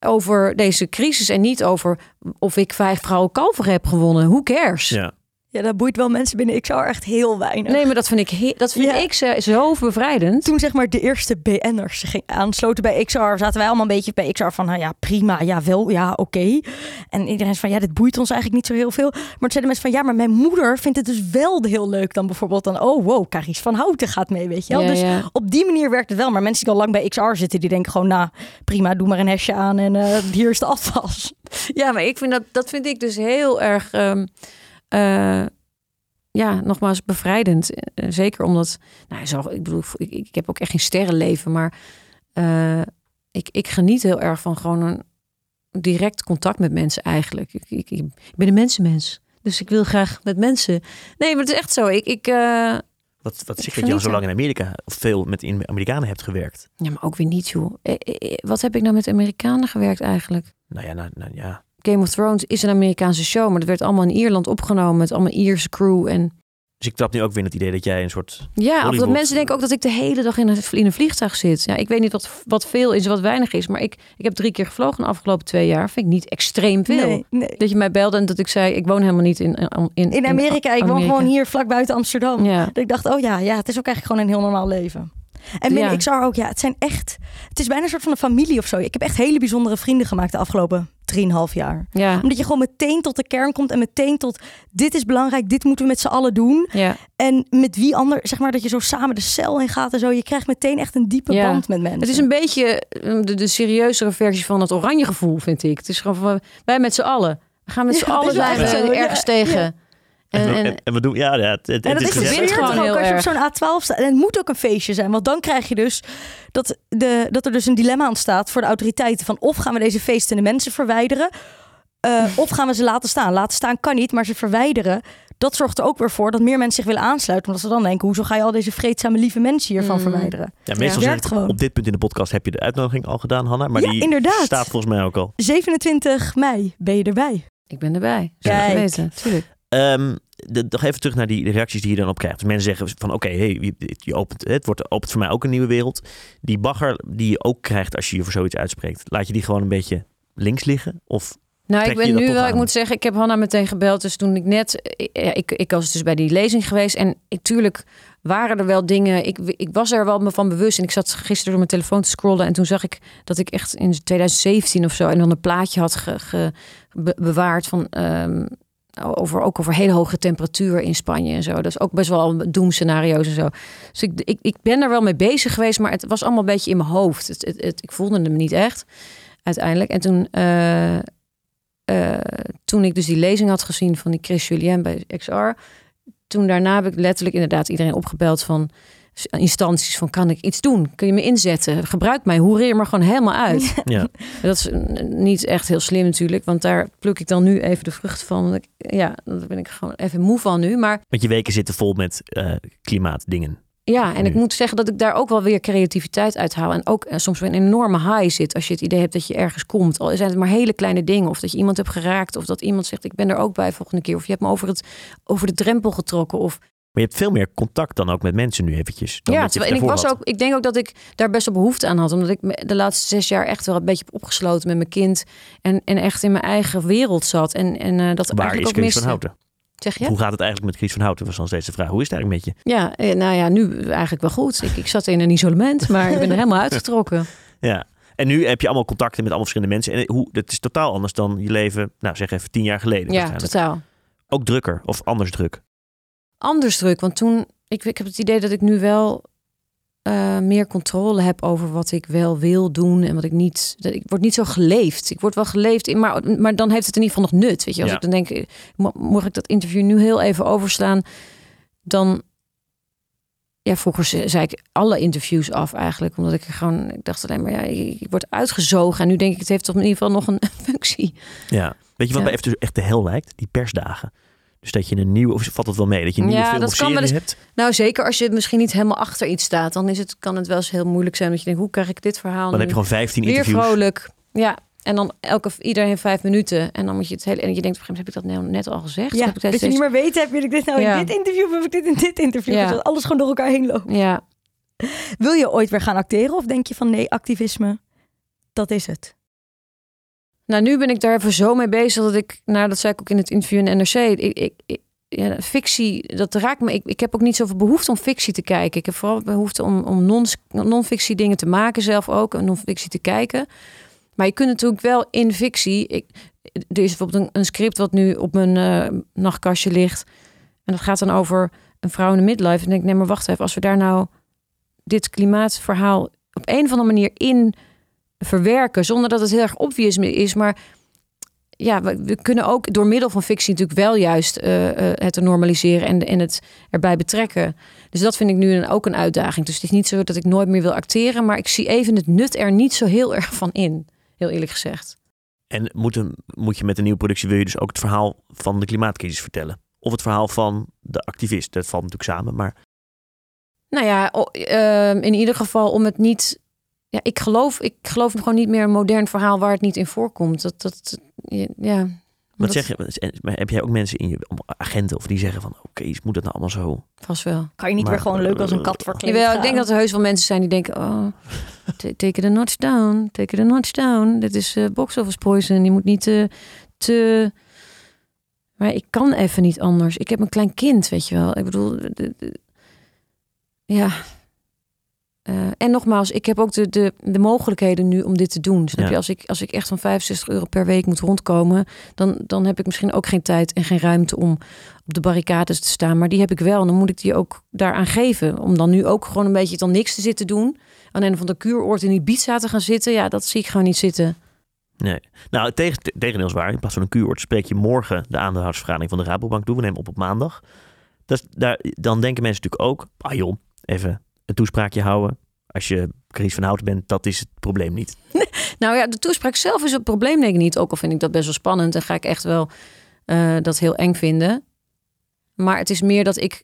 over deze crisis en niet over of ik vijf vrouwen kalver heb gewonnen. Who cares? Ja. Ja, dat boeit wel mensen binnen XR echt heel weinig. Nee, maar dat vind ik, dat vind Ja. ik zo, zo bevrijdend. Toen zeg maar de eerste BN'ers aansloten bij XR, zaten wij allemaal een beetje bij XR van, nou ja, prima, ja wel, ja, oké. En iedereen is van, ja, dit boeit ons eigenlijk niet zo heel veel. Maar toen zeiden mensen van, ja, maar mijn moeder vindt het dus wel heel leuk dan bijvoorbeeld dan, oh wow, Carice van Houten gaat mee, weet je wel. Ja, dus ja. op die manier werkt het wel. Maar mensen die al lang bij XR zitten, die denken gewoon, nou, prima, doe maar een hesje aan en eh, hier is de afwas. Ja, maar ik vind dat, dat vind ik dus heel erg, ehm, eh, ja, nogmaals bevrijdend. Eh, zeker omdat, nou, zo, ik bedoel, ik, ik heb ook echt geen sterrenleven, maar eh, ik, ik geniet heel erg van gewoon een direct contact met mensen eigenlijk. Ik, ik, ik ben een mensenmens, dus ik wil graag met mensen. Nee, maar het is echt zo. Ik, ik, eh, Wat, wat zeg dat je al zo lang in Amerika of veel met Amerikanen hebt gewerkt? ja, maar ook weer niet, joh. Wat heb ik nou met Amerikanen gewerkt eigenlijk? Nou ja, nou, nou ja. Game of Thrones is een Amerikaanse show, maar dat werd allemaal in Ierland opgenomen met allemaal Ierse crew en Dus ik trap nu ook weer in het idee dat jij een soort... Ja, of dat mensen denken ook dat ik de hele dag in een, in een vliegtuig zit. Ja, ik weet niet wat, wat veel is en wat weinig is. Maar ik, ik heb drie keer gevlogen de afgelopen twee jaar. Vind ik niet extreem veel. Nee, nee. Dat je mij belde en dat ik zei, ik woon helemaal niet in... In, in, In Amerika, ik woon Amerika. gewoon hier vlak buiten Amsterdam. Ja, Dat ik dacht, oh ja, ja, het is ook eigenlijk gewoon een heel normaal leven. En binnen Ja. XR ook, ja, het zijn echt, het is bijna een soort van een familie of zo. Ik heb echt hele bijzondere vrienden gemaakt de afgelopen 3,5 jaar. ja, Omdat je gewoon meteen tot de kern komt en meteen tot, dit is belangrijk, dit moeten we met z'n allen doen. ja. En met wie ander, zeg maar dat je zo samen de cel in gaat en zo. Je krijgt meteen echt een diepe Ja. band met mensen. Het is een beetje eh, de, de serieuzere versie van het oranje gevoel, vind ik. Het is gewoon van, wij met z'n allen. We gaan met z'n allen zijn ergens tegen. Ja. En, En, we, en, en, en we doen... Ja, ja het, het, En het dat is is verbindt gezellig. gewoon heel als je op zo'n A12 staat. En het moet ook een feestje zijn. Want dan krijg je dus dat, de, dat er dus een dilemma ontstaat voor de autoriteiten. Van of gaan we deze feestende mensen verwijderen. eh, of gaan we ze laten staan. Laten staan kan niet, maar ze verwijderen. Dat zorgt er ook weer voor dat meer mensen zich willen aansluiten. Omdat ze dan denken, hoezo ga je al deze vreedzame lieve mensen hiervan Mm. verwijderen? Ja, meestal Ja. zeg Werkt gewoon. op dit punt in de podcast heb je de uitnodiging al gedaan, Hanna. Maar Ja, die inderdaad. staat volgens mij ook al. 27 mei ben je erbij. ik ben erbij. Kijk. Weten, tuurlijk. Ehm, de, nog even terug naar die reacties die je dan op krijgt. Dus mensen zeggen van oké, hey, je, je opent, het wordt, opent voor mij ook een nieuwe wereld. Die bagger die je ook krijgt als je je voor zoiets uitspreekt. Laat je die gewoon een beetje links liggen? Of Nou, ik ben nu wel, ik moet zeggen, ik heb Hanna meteen gebeld. Dus toen ik net, ik, ja, ik, ik was dus bij die lezing geweest. En ik, tuurlijk waren er wel dingen, ik, ik was er wel me van bewust. En ik zat gisteren door mijn telefoon te scrollen. En toen zag ik dat ik echt in 2017 of zo... en dan een plaatje had ge, ge- be- bewaard van... ehm, over, ook over hele hoge temperatuur in Spanje en zo. Dat is ook best wel doemscenario's en zo. Dus ik, ik, ik ben er wel mee bezig geweest, maar het was allemaal een beetje in mijn hoofd. Het, het, ik voelde hem niet echt uiteindelijk. En toen, eh, eh, toen ik dus die lezing had gezien van die Chris Julien bij XR, toen daarna heb ik letterlijk inderdaad iedereen opgebeld van instanties van kan ik iets doen? Kun je me inzetten? Gebruik mij, hoereer me gewoon helemaal uit. ja, Dat is niet echt heel slim natuurlijk, want daar pluk ik dan nu even de vrucht van. Ja, daar ben ik gewoon even moe van nu. Maar want je weken zitten vol met eh, klimaatdingen. ja, en ik moet zeggen dat ik daar ook wel weer creativiteit uit haal. En ook eh, soms weer een enorme high zit als je het idee hebt dat je ergens komt. Al zijn het maar hele kleine dingen. Of dat je iemand hebt geraakt. Of dat iemand zegt ik ben er ook bij volgende keer. Of je hebt me over, het, over de drempel getrokken. Of je hebt veel meer contact dan ook met mensen nu eventjes. Dan ja, terwijl, en ik, was had. ook, ik denk ook dat ik daar best wel behoefte aan had. Omdat ik de laatste zes jaar echt wel een beetje heb opgesloten met mijn kind. En, en echt in mijn eigen wereld zat. En, en eh, dat Waar eigenlijk is ook van Houten? Zeg je? Hoe gaat het eigenlijk met Chris van Houten? Was dan steeds de vraag. Hoe is het eigenlijk met je? Ja, eh, nou ja, nu eigenlijk wel goed. Ik, ik zat in een isolement, maar ik ben er helemaal [LAUGHS] uitgetrokken. Ja. En nu heb je allemaal contacten met allemaal verschillende mensen. En hoe, dat is totaal anders dan je leven, nou zeg even tien jaar geleden. Ja, totaal. Ook drukker of anders druk. Anders druk. Want toen, ik, ik heb het idee dat ik nu wel eh, meer controle heb over wat ik wel wil doen en wat ik niet. Dat, ik word niet zo geleefd. Ik word wel geleefd, in, maar, maar dan heeft het in ieder geval nog nut. Weet je, als Ja. ik dan denk, eh, mo- mocht ik dat interview nu heel even overslaan, dan. Ja, vroeger ze- zei ik alle interviews af eigenlijk. Omdat ik er gewoon, ik dacht alleen maar, ja, ik, ik word uitgezogen. En nu denk ik, het heeft toch in ieder geval nog een [LAUGHS] functie. Ja. Weet je wat Ja. dus echt de hel lijkt? Die persdagen. Dus dat je een nieuwe, of valt het wel mee, dat je een nieuwe Ja, film dat of kan serie eens- hebt? Nou, zeker als je misschien niet helemaal achter iets staat, dan is het, kan het wel eens heel moeilijk zijn. Dat je denkt, hoe krijg ik dit verhaal Dan nu? heb je gewoon 15 Weer interviews. vrolijk. Ja, en dan elke, iedereen vijf minuten. En dan moet je het hele... En je denkt op een gegeven moment, heb ik dat nou net al gezegd? Ja, Heb ik dat je steeds- niet meer weet, heb ik dit nou Ja. in dit interview of heb ik dit in dit interview? Ja. Dat alles gewoon door elkaar heen loopt. Ja, Wil je ooit weer gaan acteren of denk je van nee, activisme, dat is het? Nou, nu ben ik daar even zo mee bezig dat ik, nou, dat zei ik ook in het interview in NRC. Ik, ik, ja, fictie, dat raakt me. Ik, ik heb ook niet zoveel behoefte om fictie te kijken. Ik heb vooral behoefte om, om non- non-fictie dingen te maken zelf ook. En non-fictie te kijken. Maar je kunt natuurlijk wel in fictie... Ik, er is bijvoorbeeld een, een script wat nu op mijn eh, nachtkastje ligt. En dat gaat dan over een vrouw in de midlife. En ik denk, nee, maar wacht even. Als we daar nou dit klimaatverhaal op een of andere manier in verwerken... zonder dat het heel erg obvious is, maar ja, we, we kunnen ook door middel van fictie natuurlijk wel juist eh, eh, het te normaliseren en, en het erbij betrekken. Dus dat vind ik nu een, ook een uitdaging. Dus het is niet zo dat ik nooit meer wil acteren, maar ik zie even het nut er niet zo heel erg van in. Heel eerlijk gezegd. En moet, een, moet je met een nieuwe productie, wil je dus ook het verhaal van de klimaatcrisis vertellen? Of het verhaal van de activist? Dat valt natuurlijk samen, maar Nou ja, ehm, in ieder geval om het niet. Ja, ik geloof, ik geloof gewoon niet meer een modern verhaal waar het niet in voorkomt. Dat, dat, ja. wat dat- zeg je? Maar heb jij ook mensen in je agenten of die zeggen van, oké, moet dat nou allemaal zo? Vast wel. Kan je niet Maar, weer gewoon leuk als een eh, kat verkleed Jawel, ik denk dat er heus wel mensen zijn die denken: oh, [LAUGHS] ta- take it a notch down, take it a notch down. Dit is eh box office poison. Je moet niet eh, te. Maar ik kan even niet anders. Ik heb een klein kind, weet je wel. Ik bedoel, de- de- ja. Eh, en nogmaals, ik heb ook de, de, de mogelijkheden nu om dit te doen. Snap Ja. je? Als ik, als ik echt van 65 euro per week moet rondkomen, dan, dan heb ik misschien ook geen tijd en geen ruimte om op de barricades te staan. Maar die heb ik wel. En dan moet ik die ook daaraan geven. Om dan nu ook gewoon een beetje dan niks te zitten doen. Aan een van de kuuroord in Ibiza te gaan zitten. Ja, dat zie ik gewoon niet zitten. Nee. Nou, tegen, tegendeel is waar. In plaats van een kuuroord spreek je morgen de aandeelhoudersvergadering van de Rabobank toe. We nemen op op maandag. Dat, is- daar, dan denken mensen natuurlijk ook, ah joh, even een toespraakje houden. Als je Chris van Houten bent, dat is het probleem niet. [LAUGHS] Nou ja, de toespraak zelf is het probleem denk ik niet. Ook al vind ik dat best wel spannend. En ga ik echt wel eh, dat heel eng vinden. Maar het is meer dat ik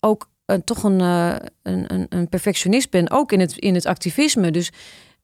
ook eh, toch een, eh, een, een, een perfectionist ben. Ook in het, in het activisme. Dus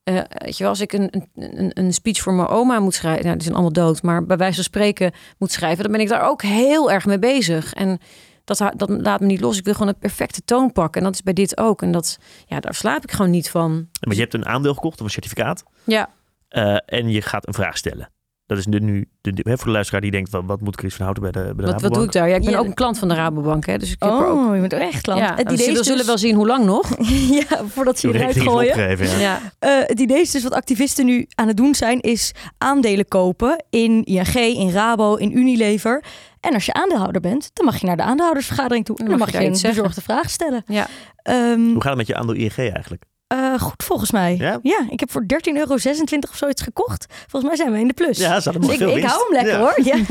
eh, weet je wel, als ik een, een- een speech voor mijn oma moet schrijven. Nou, die zijn allemaal dood. Maar bij wijze van spreken moet schrijven. Dan ben ik daar ook heel erg mee bezig. En dat, dat laat me niet los. Ik wil gewoon een perfecte toon pakken. En dat is bij dit ook. En dat, ja, daar slaap ik gewoon niet van. Want je hebt een aandeel gekocht of een certificaat. Ja, eh, en je gaat een vraag stellen. Dat is nu, nu de, de- hè, voor de luisteraar die denkt, wat, wat moet Chris van Houten bij de, bij de Wat, wat Rabobank? doe ik daar? Ja, ik ben Ja. ook een klant van de Rabobank, hè, dus ik heb er ook. Oh, je bent ook echt klant. Ja, het idee we is zullen dus- wel zien hoe lang nog. [LAUGHS] ja, voordat ze Je eruit gooien. Ja. Eh, het idee is dus wat activisten nu aan het doen zijn, is aandelen kopen in ING, in Rabo, in Unilever. En als je aandeelhouder bent, dan mag je naar de aandeelhoudersvergadering toe. En dan mag je daar een bezorgde vraag stellen. Ja. Ehm, Hoe gaat het met je aandeel ING eigenlijk? eh, goed, volgens mij. Ja? ik heb voor 13,26 euro of zoiets gekocht. Volgens mij zijn we in de plus. Ja, ze hadden Dus nog ik, veel ik hou hem lekker Ja. hoor. Ja.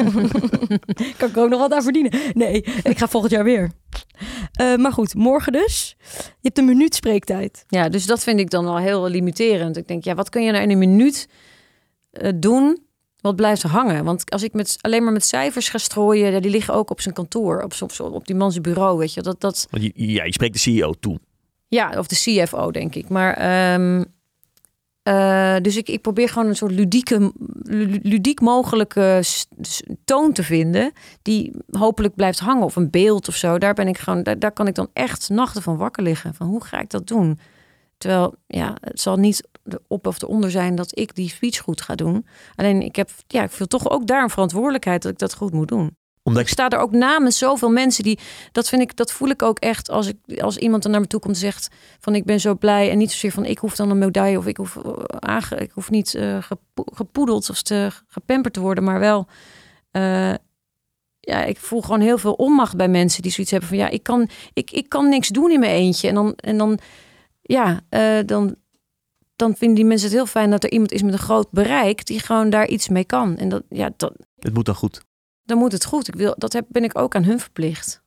[LAUGHS] kan ik ook nog wat aan verdienen. Nee, ik ga volgend jaar weer. Eh, maar goed, morgen dus. Je hebt een minuut spreektijd. ja, dus dat vind ik dan wel heel limiterend. Ik denk, ja, wat kun je nou in een minuut eh, doen wat blijft hangen? Want als ik met, alleen maar met cijfers ga strooien, die liggen ook op zijn kantoor, op, op, op die man zijn bureau, weet je. Dat, dat, Want je, ja, je spreekt de CEO toe. Ja, of de CFO, denk ik. Maar ehm, eh, dus ik, ik probeer gewoon een soort ludieke, lu- ludiek mogelijke toon te vinden. Die hopelijk blijft hangen. Of een beeld of zo. Daar ben ik gewoon, daar, daar kan ik dan echt nachten van wakker liggen. Van hoe ga ik dat doen? Terwijl, ja, het zal niet de op of de onder zijn dat ik die speech goed ga doen. Alleen ik heb, ja, ik voel toch ook daar een verantwoordelijkheid dat ik dat goed moet doen. Omdat Ik sta er ook namens zoveel mensen die. Dat vind ik, dat voel ik ook echt als ik als iemand dan naar me toe komt en zegt van ik ben zo blij en niet zozeer van ik hoef dan een medaille of ik hoef eh, aange, ik hoef niet eh, gepo- gepoedeld of te gepamperd te worden, maar wel. eh, ja, ik voel gewoon heel veel onmacht bij mensen die zoiets hebben van ja, ik kan, ik, ik kan niks doen in mijn eentje. En dan, en dan ja, dan, dan vinden die mensen het heel fijn dat er iemand is met een groot bereik die gewoon daar iets mee kan. En dat, ja, dat, het moet dan goed. dan moet het goed. Ik wil, dat heb, ben ik ook aan hun verplicht.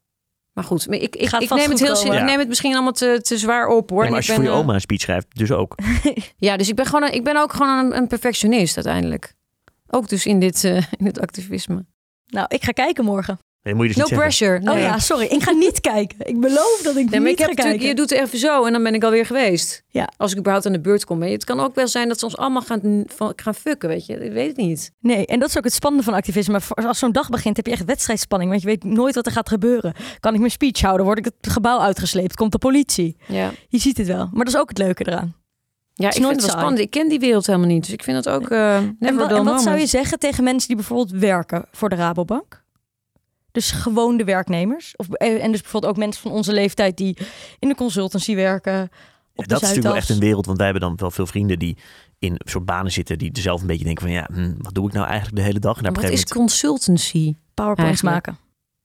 Maar goed, maar ik, ik, ik, neem het heel. Ja. Ik neem het misschien allemaal te, te zwaar op hoor. Ja, maar als ik je voor je eh, oma een speech schrijft, dus ook. [LAUGHS] Ja, dus ik ben gewoon een, ik ben ook gewoon een, een perfectionist uiteindelijk. Ook dus in dit, eh, in dit activisme. Nou, ik ga kijken morgen. Nee, moet je dus No niet zeggen. pressure. Oh ja, sorry. Ik ga niet [LAUGHS] kijken. Ik beloof dat ik Nee, maar niet ik heb ga natuurlijk, kijken. je doet het even zo en dan ben ik alweer geweest. Ja. Als ik überhaupt aan de beurt kom. Maar Het kan ook wel zijn dat ze ons allemaal gaan, van, gaan fucken, weet je. Ik weet het niet. Nee, en dat is ook het spannende van activisme. Maar Als zo'n dag begint, heb je echt wedstrijdspanning. Want je weet nooit wat er gaat gebeuren. Kan ik mijn speech houden? Word ik het gebouw uitgesleept? Komt de politie? Ja. Je ziet het wel. Maar dat is ook het leuke eraan. Ja, ik vind het wel spannend. Ik ken die wereld helemaal niet. Dus ik vind het ook eh En, wa- wat zou je zeggen tegen mensen die bijvoorbeeld werken voor de Rabobank? Dus gewoon de werknemers. Of, eh, en dus bijvoorbeeld ook mensen van onze leeftijd die in de consultancy werken. Ja, Op de dat is natuurlijk wel echt een wereld, want wij hebben dan wel veel vrienden die in een soort banen zitten die er zelf een beetje denken van ja, hm, wat doe ik nou eigenlijk de hele dag? En een Wat is moment, consultancy? PowerPoints maken.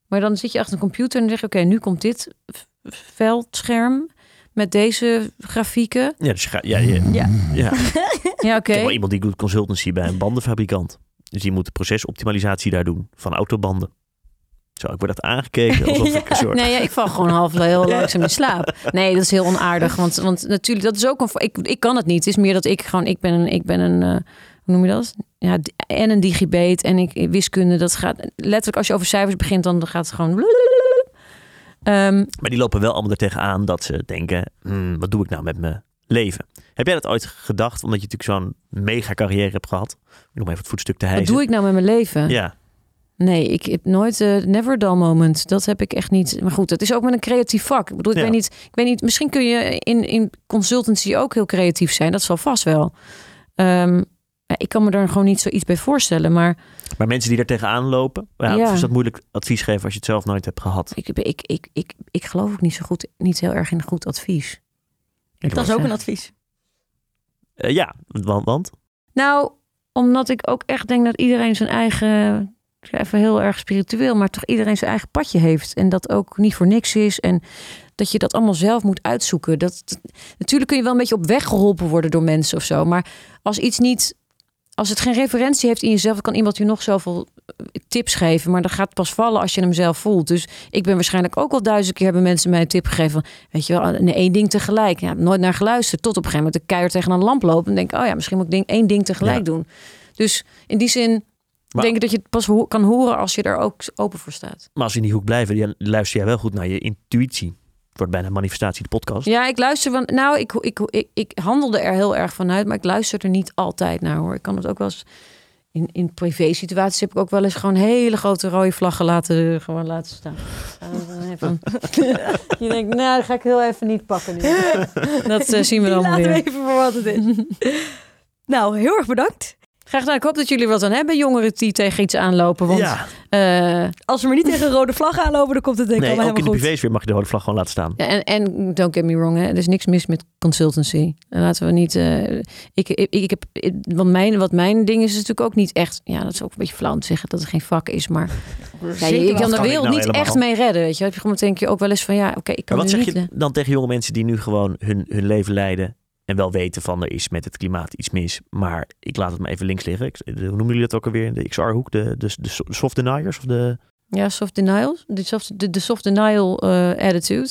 Maar dan zit je achter een computer en dan zeg je... oké, nu komt dit veldscherm met deze grafieken. ja, dus gaat, ja, ja, Ja. [LAUGHS] ja. Ja, oké. Wel iemand die doet consultancy bij een bandenfabrikant. Dus die moet de procesoptimalisatie daar doen van autobanden. Zo, ik word echt aangekeken alsof [LAUGHS] ik een soort... Nee, ja, ik val gewoon half heel [LAUGHS] langzaam in slaap. Nee, dat is heel onaardig. Want, want natuurlijk, dat is ook een. Ik, ik kan het niet. Het is meer dat ik gewoon. Ik ben een. Ik ben een eh, hoe noem je dat? Ja, en een digibeet. En ik wiskunde. Dat gaat letterlijk als je over cijfers begint, dan gaat het gewoon. [LAUGHS] Ehm, Maar die lopen wel allemaal er tegenaan dat ze denken, hm, wat doe ik nou met mijn leven? Heb jij dat ooit gedacht, omdat je natuurlijk zo'n mega carrière hebt gehad? Om even het voetstuk te wat hijsen. doe ik nou met mijn leven? Ja, Nee, ik heb nooit eh never dull moment. Dat heb ik echt niet. Maar goed, het is ook met een creatief vak. Ik bedoel, ik Ja. weet niet. Ik weet niet. Misschien kun je in, in consultancy ook heel creatief zijn. Dat zal vast wel. Ehm, ik kan me daar gewoon niet zoiets bij voorstellen. Maar maar mensen die er tegenaan lopen, ja, Ja. is dat moeilijk advies geven als je het zelf nooit hebt gehad? ik, ik, ik, ik, ik geloof ook niet zo goed, niet heel erg in goed advies. Ik Dat is ook zeggen. een advies. Eh, ja, want, want Nou, omdat ik ook echt denk dat iedereen zijn eigen, even heel erg spiritueel, maar toch iedereen zijn eigen padje heeft. En dat ook niet voor niks is. En dat je dat allemaal zelf moet uitzoeken. Dat, natuurlijk kun je wel een beetje op weg geholpen worden door mensen of zo. Maar als iets niet, als het geen referentie heeft in jezelf, kan iemand je nog zoveel eh, tips geven. Maar dat gaat pas vallen als je hem zelf voelt. Dus ik ben waarschijnlijk ook al duizend keer hebben mensen mij een tip gegeven. Van, weet je wel, nee, één ding tegelijk. Ja, nooit naar geluisterd. Tot op een gegeven moment de keihard tegen een lamp lopen. En denk, oh ja, misschien moet ik ding, één ding tegelijk Ja. doen. Dus in die zin Maar- denk ik dat je het pas ho- kan horen als je er ook open voor staat. maar als we in die hoek blijven, luister jij wel goed naar je intuïtie. Het wordt bijna manifestatie, de podcast. Ja, ik luister van. Nou, ik, ik, ik, ik handelde er heel erg vanuit, maar ik luister er niet altijd naar hoor. Ik kan het ook wel eens. In, in privé situaties heb ik ook wel eens gewoon hele grote rode vlaggen laten, gewoon laten staan. Even- [LAUGHS] je denkt, nou, dat ga ik heel even niet pakken nu. [LAUGHS] Dat eh, zien we dan laten we weer. even voor wat het is. [LAUGHS] nou, heel erg bedankt. Graag gedaan. Ik hoop dat jullie wat aan hebben, jongeren die tegen iets aanlopen. Want ja. eh, Als we maar niet tegen een rode vlag aanlopen, dan komt het denk ik nee, allemaal ook in de helemaal goed. privésfeer mag je de rode vlag gewoon laten staan. Ja, en, en don't get me wrong, hè, er is niks mis met consultancy. En laten we niet. eh, ik, ik, ik heb, wat, mijn, wat mijn ding is, is natuurlijk ook niet echt. Ja, dat is ook een beetje flauw om te zeggen dat het geen vak is. Maar ja, je, je kan de wereld nou niet helemaal. echt mee redden. Weet je, heb je gewoon denk je ook wel eens van ja, oké, ik kan Maar wat zeg niet. je dan tegen jonge mensen die nu gewoon hun, hun leven leiden en wel weten van er is met het klimaat iets mis, maar ik laat het maar even links liggen. Ik, de- hoe noemen jullie dat ook alweer? De XR-hoek, de, de, de so- soft deniers? Of de... Ja, soft denial. De soft, de, de soft denial eh, attitude.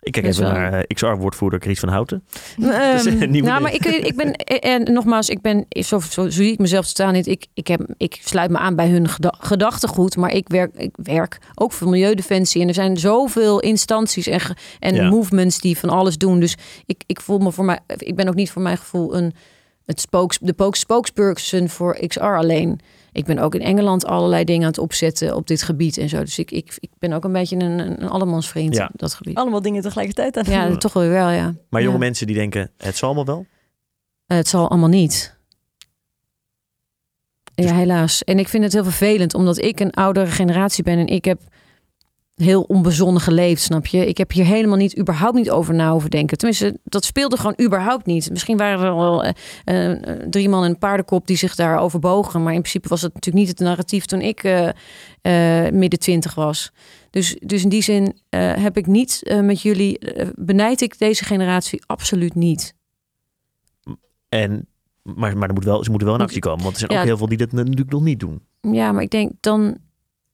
Ik kijk even naar eh, XR-woordvoerder Chris van Houten. [LAUGHS] Ehm, nou, ding. maar ik, ik ben, [LAUGHS] en nogmaals, ik ben, zo, zo, zo zie ik mezelf staan niet. Ik, ik, heb, ik sluit me aan bij hun geda- gedachtegoed, maar ik werk, ik werk ook voor Milieudefensie. En er zijn zoveel instanties en, en Ja. movements die van alles doen. Dus ik, ik voel me voor mij, ik ben ook niet voor mijn gevoel een, het spokes, de spokes- spokesperson voor XR alleen. Ik ben ook in Engeland allerlei dingen aan het opzetten op dit gebied en zo. Dus ik, ik, ik ben ook een beetje een, een allemansvriend Ja. op dat gebied. Allemaal dingen tegelijkertijd aan het Ja, doen. toch wel wel, ja. Maar jonge Ja. mensen die denken, het zal allemaal wel. Eh, Het zal allemaal niet. Dus- Ja, helaas. En ik vind het heel vervelend, omdat ik een oudere generatie ben en ik heb heel onbezonnen geleefd, snap je? Ik heb hier helemaal niet, überhaupt niet over na hoeven denken. Tenminste, dat speelde gewoon überhaupt niet. Misschien waren er wel eh, eh, drie man en een paardenkop die zich daarover bogen, maar in principe was het natuurlijk niet het narratief toen ik eh, midden twintig was. Dus, dus in die zin heb ik niet met jullie, benijd ik deze generatie absoluut niet. En, maar maar er moet wel, ze moeten wel in actie komen. Want er zijn Ja. ook heel veel die dat natuurlijk nog niet doen. Ja, maar ik denk dan.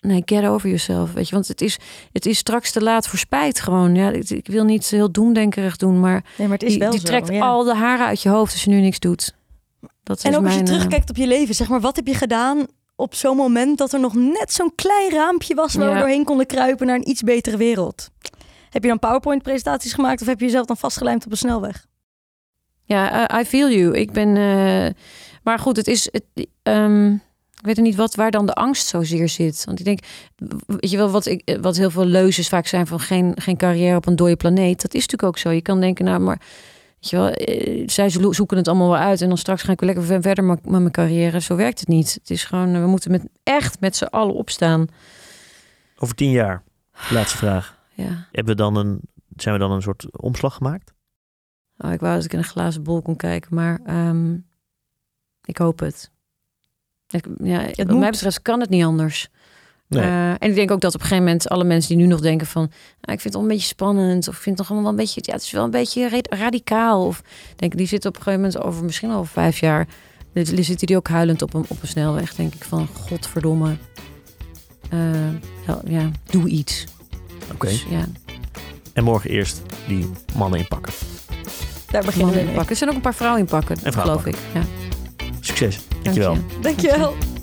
Nee, get over yourself. Weet je, want het is, het is straks te laat voor spijt gewoon. Ja, ik, ik wil niet heel doemdenkerig doen, maar Nee, maar het is die, wel die zo. trekt ja. al de haren uit je hoofd als je nu niks doet. Dat is En ook als je eh, terugkijkt op je leven, zeg maar, wat heb je gedaan op zo'n moment dat er nog net zo'n klein raampje was waar we doorheen konden kruipen naar een iets betere wereld? Heb je dan PowerPoint-presentaties gemaakt of heb je jezelf dan vastgelijmd op een snelweg? Ja, I- I feel you. Ik ben. eh, maar goed, het is. Het, ehm, ik weet er niet wat, waar dan de angst zozeer zit. Want ik denk, weet je wel, wat, ik, wat heel veel leuzes vaak zijn van geen, geen carrière op een dode planeet. Dat is natuurlijk ook zo. Je kan denken, nou, maar Weet je wel, eh, zij zo- zoeken het allemaal wel uit. En dan straks ga ik weer lekker ver- verder met met mijn carrière. Zo werkt het niet. Het is gewoon, eh, we moeten met, echt met z'n allen opstaan. Over tien jaar, laatste vraag. Ja. Hebben we dan een, zijn we dan een soort omslag gemaakt? Oh, ik wou dat ik in een glazen bol kon kijken, maar ehm, ik hoop het. Ik, ja, wat moet. mij betreft kan het niet anders. Nee. Eh, en ik denk ook dat op een gegeven moment alle mensen die nu nog denken van... Ah, ik vind het wel een beetje spannend of ik vind het toch allemaal wel een beetje... Ja, het is wel een beetje ra- radicaal. Of denk die zitten op een gegeven moment over misschien al vijf jaar... zitten die ook huilend op een, op een snelweg. Denk ik van, godverdomme. Eh, ja, ja, doe iets. Oké. Dus, ja, En morgen eerst die mannen inpakken. Daar beginnen mannen we mee. inpakken. Er zijn ook een paar vrouwen inpakken, geloof ik. Ja, Succes. Dank Dankjewel. je. Dankjewel.